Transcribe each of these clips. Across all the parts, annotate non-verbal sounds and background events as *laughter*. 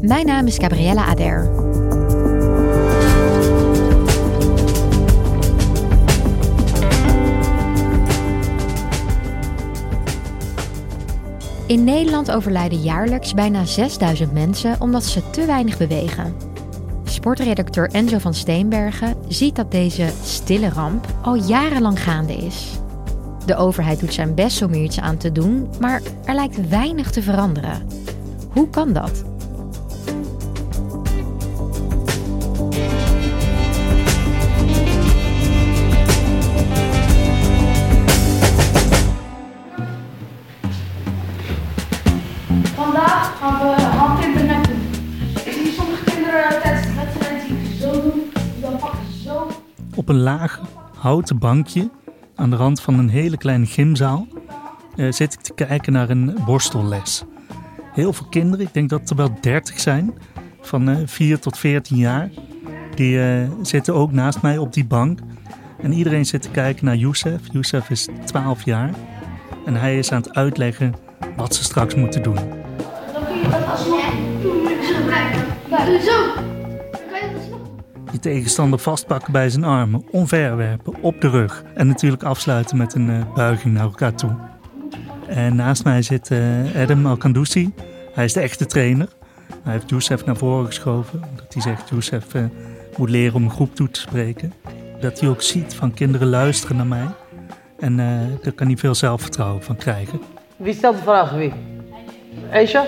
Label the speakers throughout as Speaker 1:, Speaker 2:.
Speaker 1: Mijn naam is Gabriella Ader. In Nederland overlijden jaarlijks bijna 6000 mensen omdat ze te weinig bewegen. Sportredacteur Enzo van Steenbergen ziet dat deze stille ramp al jarenlang gaande is. De overheid doet zijn best om hier iets aan te doen, maar er lijkt weinig te veranderen. Hoe kan dat?
Speaker 2: Op een laag houten bankje aan de rand van een hele kleine gymzaal eh, zit ik te kijken naar een borstelles. Heel veel kinderen, ik denk dat er wel 30 zijn, van eh 4 tot 14 jaar, die eh, zitten ook naast mij op die bank. En iedereen zit te kijken naar Youssef. Youssef is 12 jaar en hij is aan het uitleggen wat ze straks moeten doen.
Speaker 3: Dan kun je dat zo. Je
Speaker 2: tegenstander vastpakken bij zijn armen, omverwerpen, op de rug. En natuurlijk afsluiten met een eh, buiging naar elkaar toe. En naast mij zit eh, Adam Alkandoussi. Hij is de echte trainer. Hij heeft Youssef naar voren geschoven. Omdat hij zegt, Youssef eh, moet leren om een groep toe te spreken. Dat hij ook ziet van kinderen luisteren naar mij. En daar kan hij veel zelfvertrouwen van krijgen.
Speaker 4: Wie stelt de vraag? Wie? Aisha?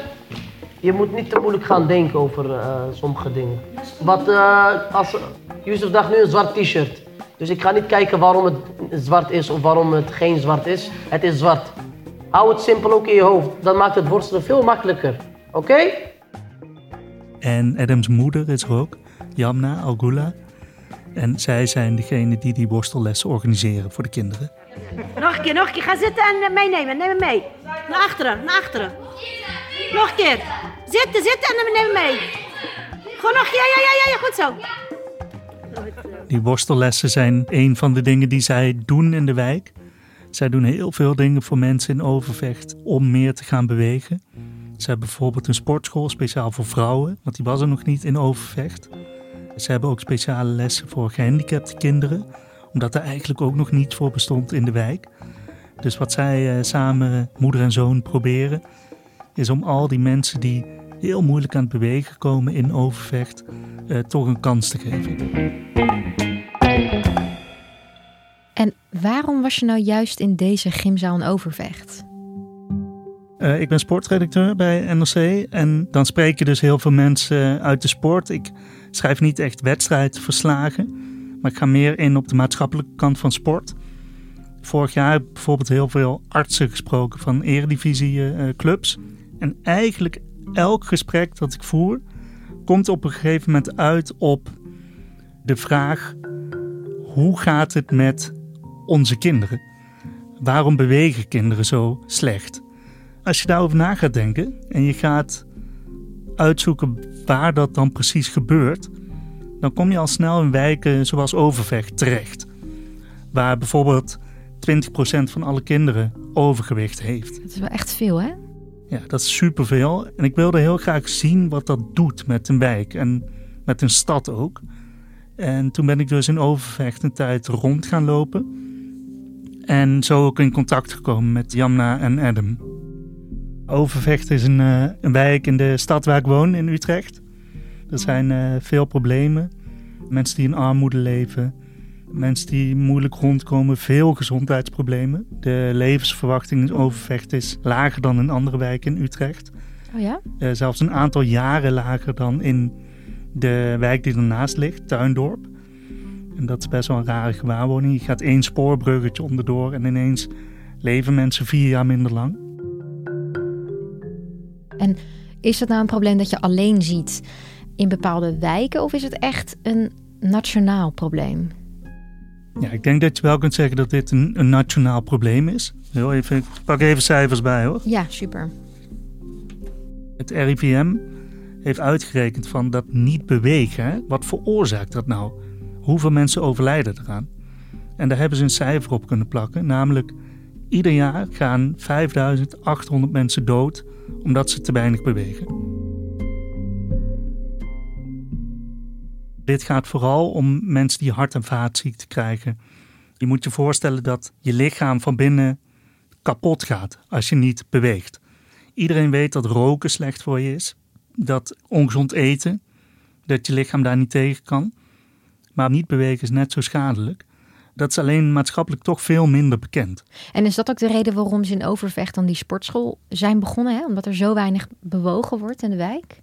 Speaker 4: Je moet niet te moeilijk gaan denken over eh, sommige dingen. Wat eh, als Yusuf dacht nu een zwart t-shirt. Dus ik ga niet kijken waarom het zwart is of waarom het geen zwart is. Het is zwart. Hou het simpel ook in je hoofd. Dan maakt het worstelen veel makkelijker. Oké?
Speaker 2: En Adams moeder is ook, Jamna Algula. En zij zijn degene die die worstellessen organiseren voor de kinderen.
Speaker 5: Nog een keer, nog een keer. Ga zitten en eh, meenemen. Neem hem mee. Naar achteren, naar achteren. Nog een keer. Zitten, zitten en neem hem mee. Gewoon nog. Ja, ja, ja, ja. Goed zo.
Speaker 2: Die worstellessen zijn een van de dingen die zij doen in de wijk. Zij doen heel veel dingen voor mensen in Overvecht om meer te gaan bewegen. Ze hebben bijvoorbeeld een sportschool speciaal voor vrouwen, want die was er nog niet in Overvecht. Ze hebben ook speciale lessen voor gehandicapte kinderen, omdat er eigenlijk ook nog niets voor bestond in de wijk. Dus wat zij eh, samen, moeder en zoon, proberen, is om al die mensen die heel moeilijk aan het bewegen komen in Overvecht, eh, toch een kans te geven.
Speaker 1: En waarom was je nou juist in deze gymzaal in Overvecht?
Speaker 2: Eh, ik ben sportredacteur bij NRC en dan spreek je dus heel veel mensen uit de sport. Ik schrijf niet echt wedstrijdverslagen, maar ik ga meer in op de maatschappelijke kant van sport. Vorig jaar heb ik bijvoorbeeld heel veel artsen gesproken van eredivisieclubs. en eigenlijk elk gesprek dat ik voer komt op een gegeven moment uit op de vraag: hoe gaat het met onze kinderen? Waarom bewegen kinderen zo slecht? Als je daarover na gaat denken en je gaat uitzoeken waar dat dan precies gebeurt, dan kom je al snel in wijken zoals Overvecht terecht. Waar bijvoorbeeld 20% van alle kinderen overgewicht heeft.
Speaker 1: Het is wel echt veel, hè?
Speaker 2: Ja, dat is superveel. En ik wilde heel graag zien wat dat doet met een wijk en met een stad ook. En toen ben ik dus in Overvecht een tijd rond gaan lopen. En zo ook in contact gekomen met Jamna en Adam. Overvecht is een, eh, een wijk in de stad waar ik woon, in Utrecht. Er zijn eh, veel problemen. Mensen die in armoede leven, mensen die moeilijk rondkomen, veel gezondheidsproblemen. De levensverwachting in Overvecht is lager dan in andere wijken in Utrecht.
Speaker 1: Oh ja?
Speaker 2: Eh, zelfs een aantal jaren lager dan in de wijk die ernaast ligt, Tuindorp. En dat is best wel een rare gewaarwording. Je gaat één spoorbruggetje onderdoor en ineens leven mensen vier jaar minder lang.
Speaker 1: En is het nou een probleem dat je alleen ziet in bepaalde wijken of is het echt een nationaal probleem?
Speaker 2: Ja, ik denk dat je wel kunt zeggen dat dit een, een nationaal probleem is. Heel even, ik pak even cijfers bij hoor.
Speaker 1: Ja, super.
Speaker 2: Het RIVM heeft uitgerekend van dat niet bewegen. Hè? Wat veroorzaakt dat nou? Hoeveel mensen overlijden eraan? En daar hebben ze een cijfer op kunnen plakken. Namelijk, ieder jaar gaan 5800 mensen dood omdat ze te weinig bewegen. Dit gaat vooral om mensen die hart- en vaatziekten krijgen. Je moet je voorstellen dat je lichaam van binnen kapot gaat als je niet beweegt. Iedereen weet dat roken slecht voor je is, dat ongezond eten, dat je lichaam daar niet tegen kan. Maar niet bewegen is net zo schadelijk. Dat is alleen maatschappelijk toch veel minder bekend.
Speaker 1: En is dat ook de reden waarom ze in Overvecht dan die sportschool zijn begonnen? Hè? Omdat er zo weinig bewogen wordt in de wijk?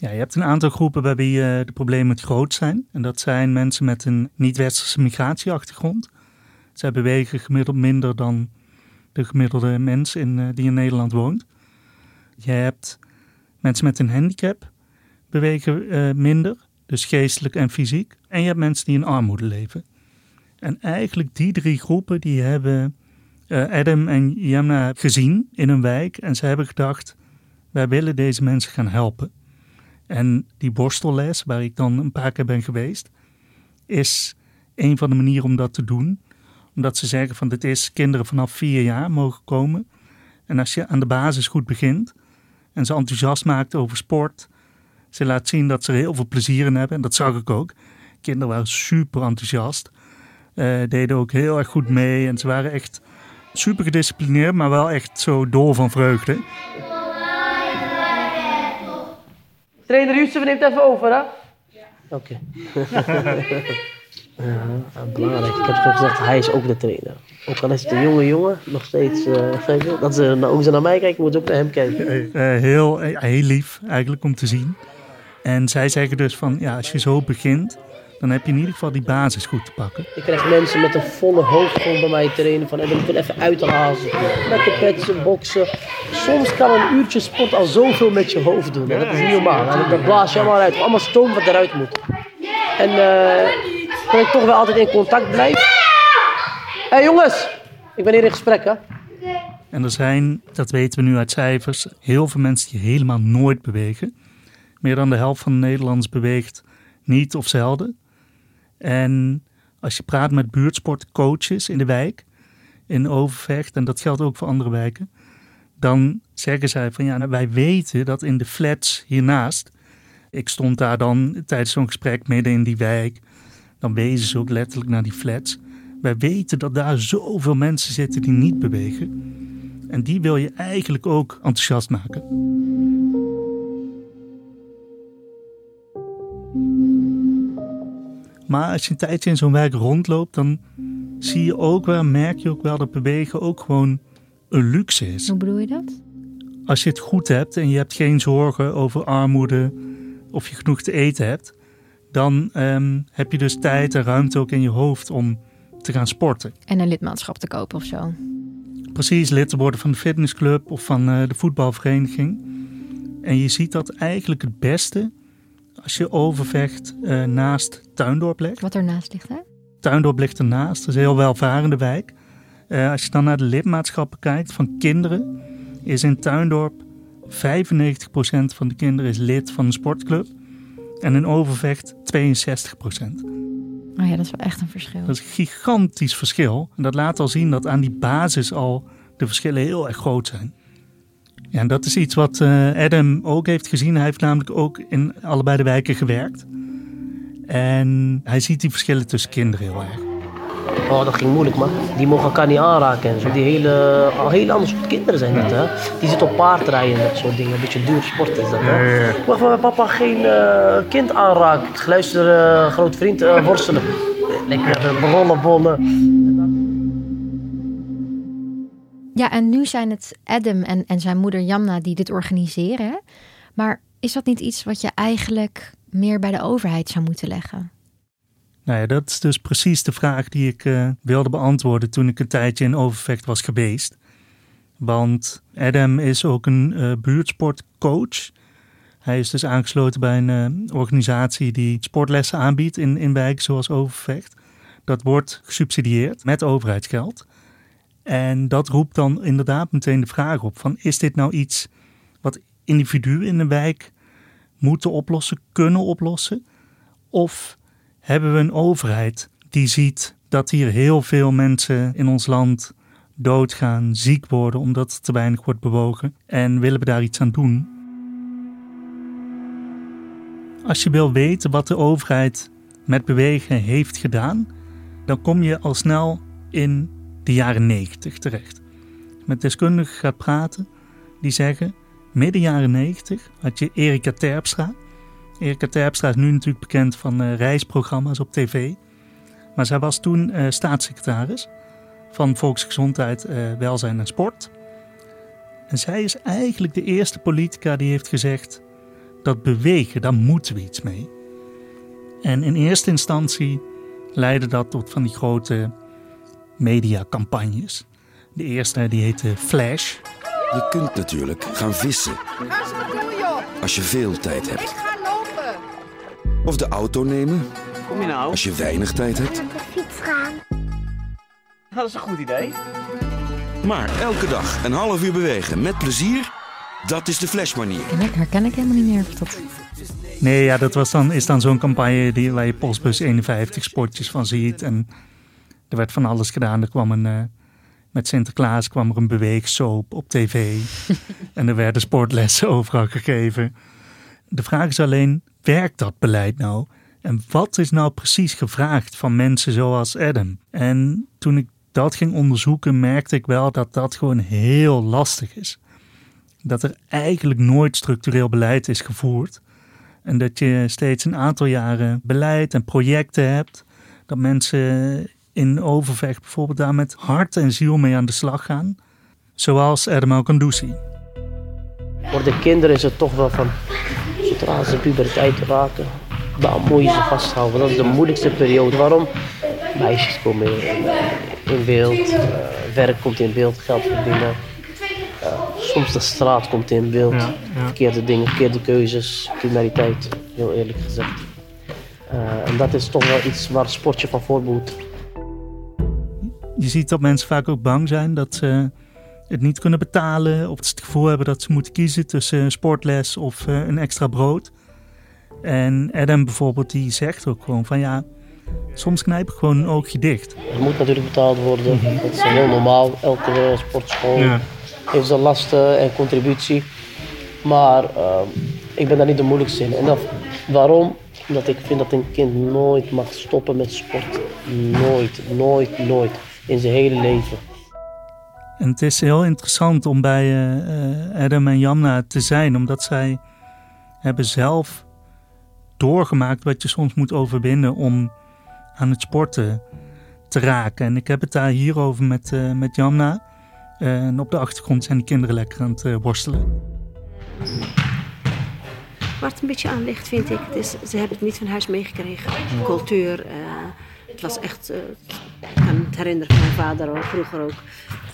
Speaker 2: Ja, je hebt een aantal groepen bij wie uh, de problemen het groot zijn. En dat zijn mensen met een niet-westerse migratieachtergrond. Zij bewegen gemiddeld minder dan de gemiddelde mens in, uh, die in Nederland woont. Je hebt mensen met een handicap bewegen uh, minder, dus geestelijk en fysiek. En je hebt mensen die in armoede leven. En eigenlijk die drie groepen die hebben Adam en Jemna gezien in een wijk. En ze hebben gedacht, wij willen deze mensen gaan helpen. En die borstelles, waar ik dan een paar keer ben geweest, is een van de manieren om dat te doen. Omdat ze zeggen van dit is kinderen vanaf vier jaar mogen komen. En als je aan de basis goed begint en ze enthousiast maakt over sport, ze laat zien dat ze er heel veel plezier in hebben. En dat zag ik ook. Kinderen waren super enthousiast. Uh, deden ook heel erg goed mee. En ze waren echt super gedisciplineerd, maar wel echt zo dol van vreugde.
Speaker 4: Trainer Yusuf neemt even over, hè? Ja. Oké. *laughs* ja, belangrijk. Ik heb gezegd, hij is ook de trainer. Ook al is het een jonge jongen, nog steeds. *laughs* Uh, dat ze ook ze naar mij kijken, moeten ze ook naar hem kijken.
Speaker 2: Uh, heel, heel lief eigenlijk om te zien. En zij zeggen dus van, ja, als je zo begint, dan heb je in ieder geval die basis goed te pakken.
Speaker 4: Ik krijg mensen met een volle hoofd gewoon bij mij trainen van, en dan moet ik even uithalen. Met de petsen, boksen. Soms kan een uurtje sport al zoveel met je hoofd doen. En dat is niet normaal. En dan blaas je allemaal uit. Allemaal stoom wat eruit moet. En uh, dat ik toch wel altijd in contact blijf. Hé hey jongens, ik ben hier in gesprek hè.
Speaker 2: En er zijn, dat weten we nu uit cijfers, heel veel mensen die helemaal nooit bewegen. Meer dan de helft van de Nederlanders beweegt niet of zelden. En als je praat met buurtsportcoaches in de wijk, in Overvecht, en dat geldt ook voor andere wijken, dan zeggen zij van ja, nou, wij weten dat in de flats hiernaast, ik stond daar dan tijdens zo'n gesprek midden in die wijk, dan wezen ze ook letterlijk naar die flats. Wij weten dat daar zoveel mensen zitten die niet bewegen. En die wil je eigenlijk ook enthousiast maken. Maar als je een tijdje in zo'n wijk rondloopt, dan zie je ook wel, merk je ook wel dat bewegen ook gewoon een luxe is.
Speaker 1: Hoe bedoel je dat?
Speaker 2: Als je het goed hebt en je hebt geen zorgen over armoede of je genoeg te eten hebt, dan um, heb je dus tijd en ruimte ook in je hoofd om te gaan sporten.
Speaker 1: En een lidmaatschap te kopen of zo.
Speaker 2: Precies, lid te worden van de fitnessclub of van uh, de voetbalvereniging. En je ziet dat eigenlijk het beste als je Overvecht uh, naast Tuindorp legt.
Speaker 1: Wat ernaast ligt, hè?
Speaker 2: Tuindorp ligt ernaast, dat is een heel welvarende wijk. Uh, als je dan naar de lidmaatschappen kijkt van kinderen, is in Tuindorp 95% van de kinderen is lid van een sportclub. En in Overvecht 62%.
Speaker 1: Oh ja, dat is wel echt een verschil.
Speaker 2: Dat is een gigantisch verschil. En dat laat al zien dat aan die basis al de verschillen heel erg groot zijn. Ja, en dat is iets wat uh, Adam ook heeft gezien. Hij heeft namelijk ook in allebei de wijken gewerkt. En hij ziet die verschillen tussen kinderen heel erg.
Speaker 4: Oh, dat ging moeilijk, man. Die mogen elkaar niet aanraken en zo. Die hele, al heel andere soort kinderen zijn dat, hè. Die zitten op paardrijden en dat soort dingen. Een beetje duur sport is dat, hè. Ik mag van mijn papa geen eh, kind aanraken. Ik luister, eh, groot vriend, eh, worstelen. Lekker uh, rollenbollen.
Speaker 1: Ja, en nu zijn het Adam en, en zijn moeder Jamna die dit organiseren. Maar is dat niet iets wat je eigenlijk meer bij de overheid zou moeten leggen?
Speaker 2: Nou ja, dat is dus precies de vraag die ik eh, wilde beantwoorden toen ik een tijdje in Overvecht was geweest. Want Adam is ook een eh, buurtsportcoach. Hij is dus aangesloten bij een eh, organisatie die sportlessen aanbiedt in, in wijken zoals Overvecht. Dat wordt gesubsidieerd met overheidsgeld. En dat roept dan inderdaad meteen de vraag op van is dit nou iets wat individuen in een wijk moeten oplossen, kunnen oplossen? Of hebben we een overheid die ziet dat hier heel veel mensen in ons land doodgaan, ziek worden omdat er te weinig wordt bewogen en willen we daar iets aan doen? Als je wil weten wat de overheid met bewegen heeft gedaan, dan kom je al snel in de jaren 90 terecht. Met deskundigen gaat praten die zeggen, midden jaren 90 had je Erika Terpstra. Erika Terpstra is nu natuurlijk bekend van uh, reisprogramma's op tv. Maar zij was toen uh, staatssecretaris van Volksgezondheid, uh, Welzijn en Sport. En zij is eigenlijk de eerste politica die heeft gezegd dat bewegen, daar moeten we iets mee. En in eerste instantie leidde dat tot van die grote mediacampagnes. De eerste die heette Flash.
Speaker 6: Je kunt natuurlijk gaan vissen.
Speaker 7: Ga eens wat doen, joh.
Speaker 6: Als je veel tijd
Speaker 7: Ik
Speaker 6: hebt.
Speaker 7: ga lopen.
Speaker 6: Of de auto nemen.
Speaker 4: Kom je nou?
Speaker 6: Als je weinig tijd hebt.
Speaker 4: Dat is een goed idee.
Speaker 6: Maar elke dag een half uur bewegen met plezier. Dat is de flashmanier.
Speaker 1: En dat herken ik helemaal niet meer. Dat...
Speaker 2: Nee, ja, dat was dan, is dan zo'n campagne die, waar je Postbus 51 spotjes van ziet. En er werd van alles gedaan. Er kwam een, eh, met Sinterklaas kwam er een beweegsoap op tv. *laughs* en er werden sportlessen overal gegeven. De vraag is alleen, werkt dat beleid nou? En wat is nou precies gevraagd van mensen zoals Adam? En toen ik dat ging onderzoeken, merkte ik wel dat dat gewoon heel lastig is. Dat er eigenlijk nooit structureel beleid is gevoerd. En dat je steeds een aantal jaren beleid en projecten hebt. Dat mensen in Overvecht bijvoorbeeld daar met hart en ziel mee aan de slag gaan. Zoals Adam Al-Kandusi.
Speaker 4: Voor de kinderen is het toch wel van, zodra ze puberteit raken, dan moet je ze vasthouden. Dat is de moeilijkste periode. Waarom? Meisjes komen in, in beeld, eh, werk komt in beeld, geld verdienen. Eh, soms de straat komt in beeld,
Speaker 2: Ja, ja.
Speaker 4: verkeerde dingen, verkeerde keuzes, criminaliteit, heel eerlijk gezegd. Eh, en dat is toch wel iets waar sportje van voor moet.
Speaker 2: Je ziet dat mensen vaak ook bang zijn dat ze het niet kunnen betalen. Of dat ze het gevoel hebben dat ze moeten kiezen tussen sportles of eh, een extra brood. En Adam bijvoorbeeld, die zegt ook gewoon van ja, soms knijp ik gewoon een oogje dicht.
Speaker 4: Er moet natuurlijk betaald worden, dat is heel normaal. Elke sportschool
Speaker 2: Ja.
Speaker 4: heeft zijn lasten en contributie. Maar eh, ik ben daar niet de moeilijkste in. En dat, waarom? Omdat ik vind dat een kind nooit mag stoppen met sport. Nooit, nooit, nooit. In zijn hele leven.
Speaker 2: En het is heel interessant om bij eh, eh, Adam en Jamna te zijn, omdat zij hebben zelf doorgemaakt wat je soms moet overwinnen om aan het sporten te raken. En ik heb het daar hierover met, eh, met Jamna. Eh, en op de achtergrond zijn die kinderen lekker aan het worstelen.
Speaker 5: Waar het een beetje aan ligt, vind ik, het is, ze hebben het niet van huis meegekregen. Cultuur, eh, het was echt, eh, ik kan het herinneren van mijn vader ook, vroeger ook.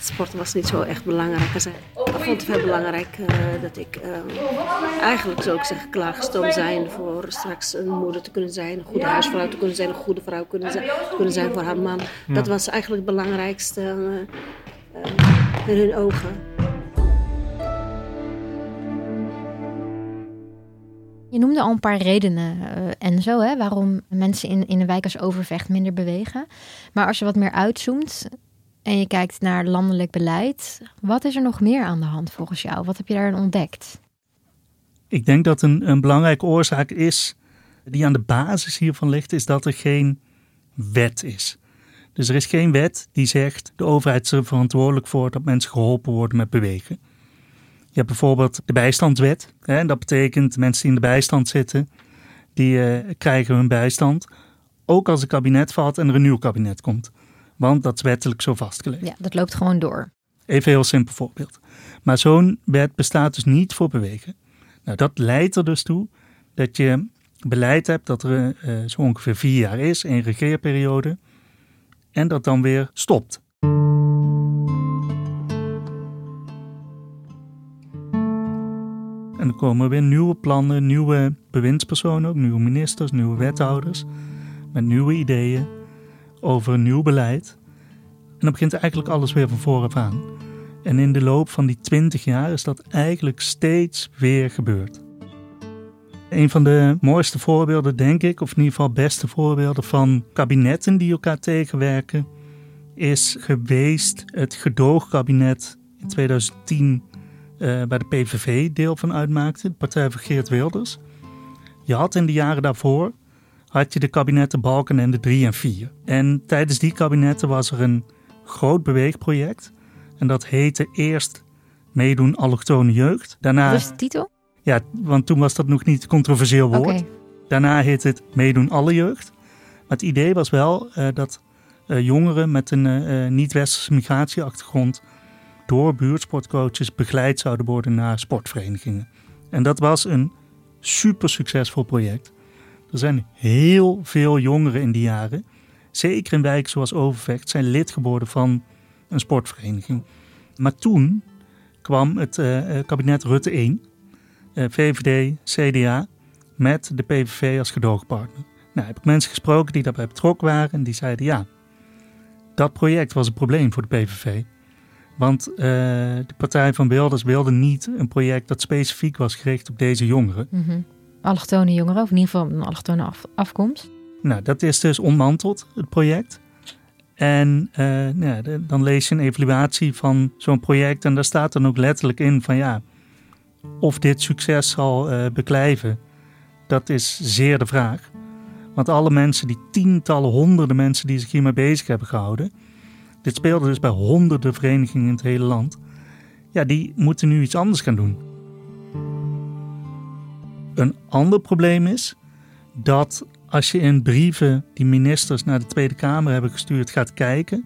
Speaker 5: Sporten was niet zo echt belangrijk. Hij- Ik vond het veel belangrijk eh, dat ik eh, eigenlijk zou ik zeggen klaargestoomd zijn voor straks een moeder te kunnen zijn, een goede huisvrouw te kunnen zijn, een goede vrouw kunnen zijn, te kunnen zijn voor haar man. Dat was eigenlijk het belangrijkste in hun ogen.
Speaker 1: Je noemde al een paar redenen, eh, Enzo, hè, waarom mensen in, in een wijk als Overvecht minder bewegen. Maar als je wat meer uitzoomt en je kijkt naar landelijk beleid, wat is er nog meer aan de hand volgens jou? Wat heb je daarin ontdekt?
Speaker 2: Ik denk dat een, een belangrijke oorzaak is, die aan de basis hiervan ligt, is dat er geen wet is. Dus er is geen wet die zegt de overheid is er verantwoordelijk voor dat mensen geholpen worden met bewegen. Je hebt bijvoorbeeld de bijstandswet. Hè, en dat betekent mensen die in de bijstand zitten, die eh, krijgen hun bijstand. Ook als een kabinet valt en er een nieuw kabinet komt. Want dat is wettelijk zo vastgelegd.
Speaker 1: Ja, dat loopt gewoon door.
Speaker 2: Even heel simpel voorbeeld. Maar zo'n wet bestaat dus niet voor bewegen. Nou, dat leidt er dus toe dat je beleid hebt dat er uh, zo ongeveer vier jaar is, een regeerperiode, en dat dan weer stopt. En er komen weer nieuwe plannen, nieuwe bewindspersonen, ook nieuwe ministers, nieuwe wethouders, met nieuwe ideeën over een nieuw beleid. En dan begint eigenlijk alles weer van vooraf aan. En in de loop van die twintig jaar is dat eigenlijk steeds weer gebeurd. Een van de mooiste voorbeelden, denk ik, of in ieder geval beste voorbeelden van kabinetten die elkaar tegenwerken, is geweest het gedoogkabinet in 2010 uh, bij de PVV deel van uitmaakte, de partij van Geert Wilders. Je had in de jaren daarvoor had je de kabinetten Balken en de 3 en 4. En tijdens die kabinetten was er een groot beweegproject. En dat heette eerst Meedoen Allochtone Jeugd.
Speaker 1: Daarna, Wat is de titel?
Speaker 2: Ja, want toen was dat nog niet controversieel woord. Okay. Daarna heet het Meedoen Alle Jeugd. Maar het idee was wel uh, dat uh, jongeren met een uh, niet-westerse migratieachtergrond door buurtsportcoaches begeleid zouden worden naar sportverenigingen. En dat was een super succesvol project. Er zijn heel veel jongeren in die jaren, zeker in wijken zoals Overvecht, zijn lid geworden van een sportvereniging. Maar toen kwam het uh, kabinet Rutte 1, uh, VVD, CDA, met de PVV als gedoogpartner. Nou, heb ik mensen gesproken die daarbij betrokken waren en die zeiden ja, dat project was een probleem voor de PVV. Want uh, de Partij van Wilders wilde niet een project dat specifiek was gericht op deze jongeren.
Speaker 1: Mm -hmm. Allochtone jongeren, of in ieder geval een allochtone af afkomst.
Speaker 2: Nou, dat is dus ontmanteld, het project. En uh, nou ja, de, dan lees je een evaluatie van zo'n project en daar staat dan ook letterlijk in van ja, of dit succes zal uh, beklijven, dat is zeer de vraag. Want alle mensen, die tientallen, honderden mensen die zich hiermee bezig hebben gehouden, dit speelde dus bij honderden verenigingen in het hele land. Ja, die moeten nu iets anders gaan doen. Een ander probleem is dat als je in brieven die ministers naar de Tweede Kamer hebben gestuurd gaat kijken,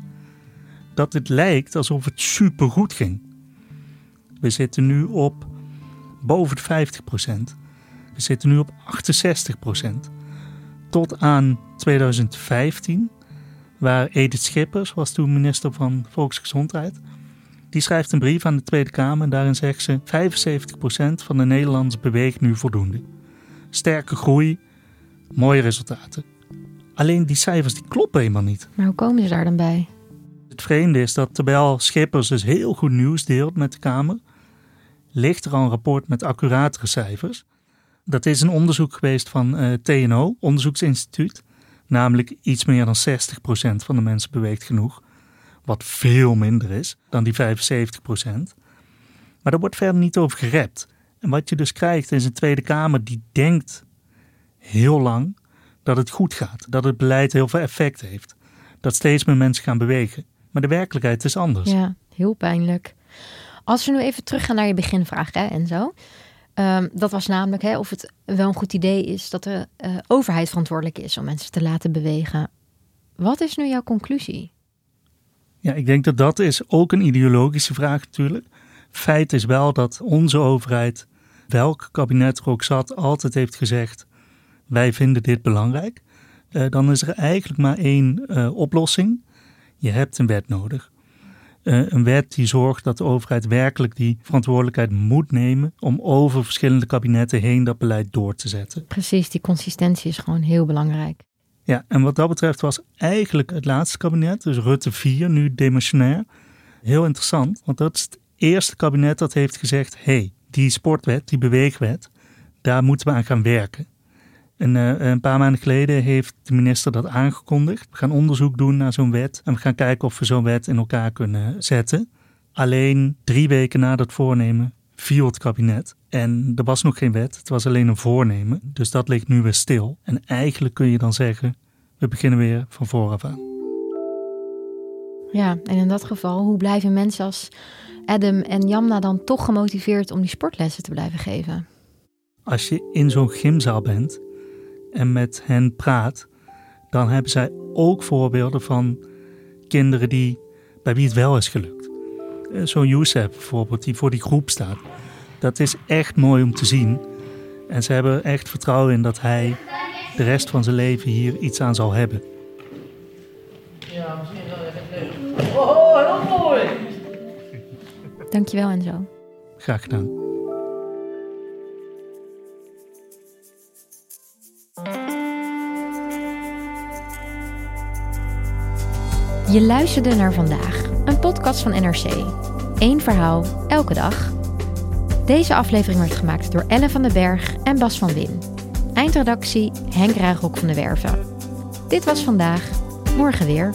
Speaker 2: dat het lijkt alsof het supergoed ging. We zitten nu op boven de 50% We zitten nu op 68% Tot aan 2015 waar Edith Schippers, was toen minister van Volksgezondheid, die schrijft een brief aan de Tweede Kamer en daarin zegt ze 75% van de Nederlanders beweegt nu voldoende. Sterke groei, mooie resultaten. Alleen die cijfers die kloppen helemaal niet.
Speaker 1: Maar hoe komen ze daar dan bij?
Speaker 2: Het vreemde is dat terwijl Schippers dus heel goed nieuws deelt met de Kamer, ligt er al een rapport met accuratere cijfers. Dat is een onderzoek geweest van uh, eh, TNO, Onderzoeksinstituut. Namelijk iets meer dan 60% van de mensen beweegt genoeg. Wat veel minder is dan die 75%. Maar daar wordt verder niet over gerept. En wat je dus krijgt is een Tweede Kamer die denkt heel lang dat het goed gaat. Dat het beleid heel veel effect heeft. Dat steeds meer mensen gaan bewegen. Maar de werkelijkheid is anders.
Speaker 1: Ja, heel pijnlijk. Als we nu even teruggaan naar je beginvraag, hè, Enzo. Um, dat was namelijk hè, of het wel een goed idee is dat de uh, overheid verantwoordelijk is om mensen te laten bewegen. Wat is nu jouw conclusie?
Speaker 2: Ja, ik denk dat dat is ook een ideologische vraag natuurlijk. Feit is wel dat onze overheid, welk kabinet er ook zat, altijd heeft gezegd: wij vinden dit belangrijk. Uh, dan is er eigenlijk maar één uh, oplossing. Je hebt een wet nodig. Uh, een wet die zorgt dat de overheid werkelijk die verantwoordelijkheid moet nemen om over verschillende kabinetten heen dat beleid door te zetten.
Speaker 1: Precies, die consistentie is gewoon heel belangrijk.
Speaker 2: Ja, en wat dat betreft was eigenlijk het laatste kabinet, dus Rutte 4, nu demissionair, heel interessant. Want dat is het eerste kabinet dat heeft gezegd: hé, hey, die sportwet, die beweegwet, daar moeten we aan gaan werken. En uh, een paar maanden geleden heeft de minister dat aangekondigd. We gaan onderzoek doen naar zo'n wet en we gaan kijken of we zo'n wet in elkaar kunnen zetten. Alleen drie weken na dat voornemen viel het kabinet. En er was nog geen wet, het was alleen een voornemen. Dus dat ligt nu weer stil. En eigenlijk kun je dan zeggen, we beginnen weer van vooraf aan.
Speaker 1: Ja, en in dat geval, hoe blijven mensen als Adam en Jamna dan toch gemotiveerd om die sportlessen te blijven geven?
Speaker 2: Als je in zo'n gymzaal bent en met hen praat, dan hebben zij ook voorbeelden van kinderen die, bij wie het wel is gelukt. Eh, Zo'n Youssef bijvoorbeeld, die voor die groep staat. Dat is echt mooi om te zien. En ze hebben echt vertrouwen in dat hij de rest van zijn leven hier iets aan zal hebben.
Speaker 4: Ja, misschien wel even leuk. Oh, heel mooi!
Speaker 1: Dankjewel Enzo.
Speaker 2: Graag gedaan.
Speaker 1: Je luisterde naar vandaag, een podcast van NRC. Eén verhaal, elke dag. Deze aflevering werd gemaakt door Ellen van den Berg en Bas van Win. Eindredactie Henk Ruigrok van de Werven. Dit was vandaag, morgen weer.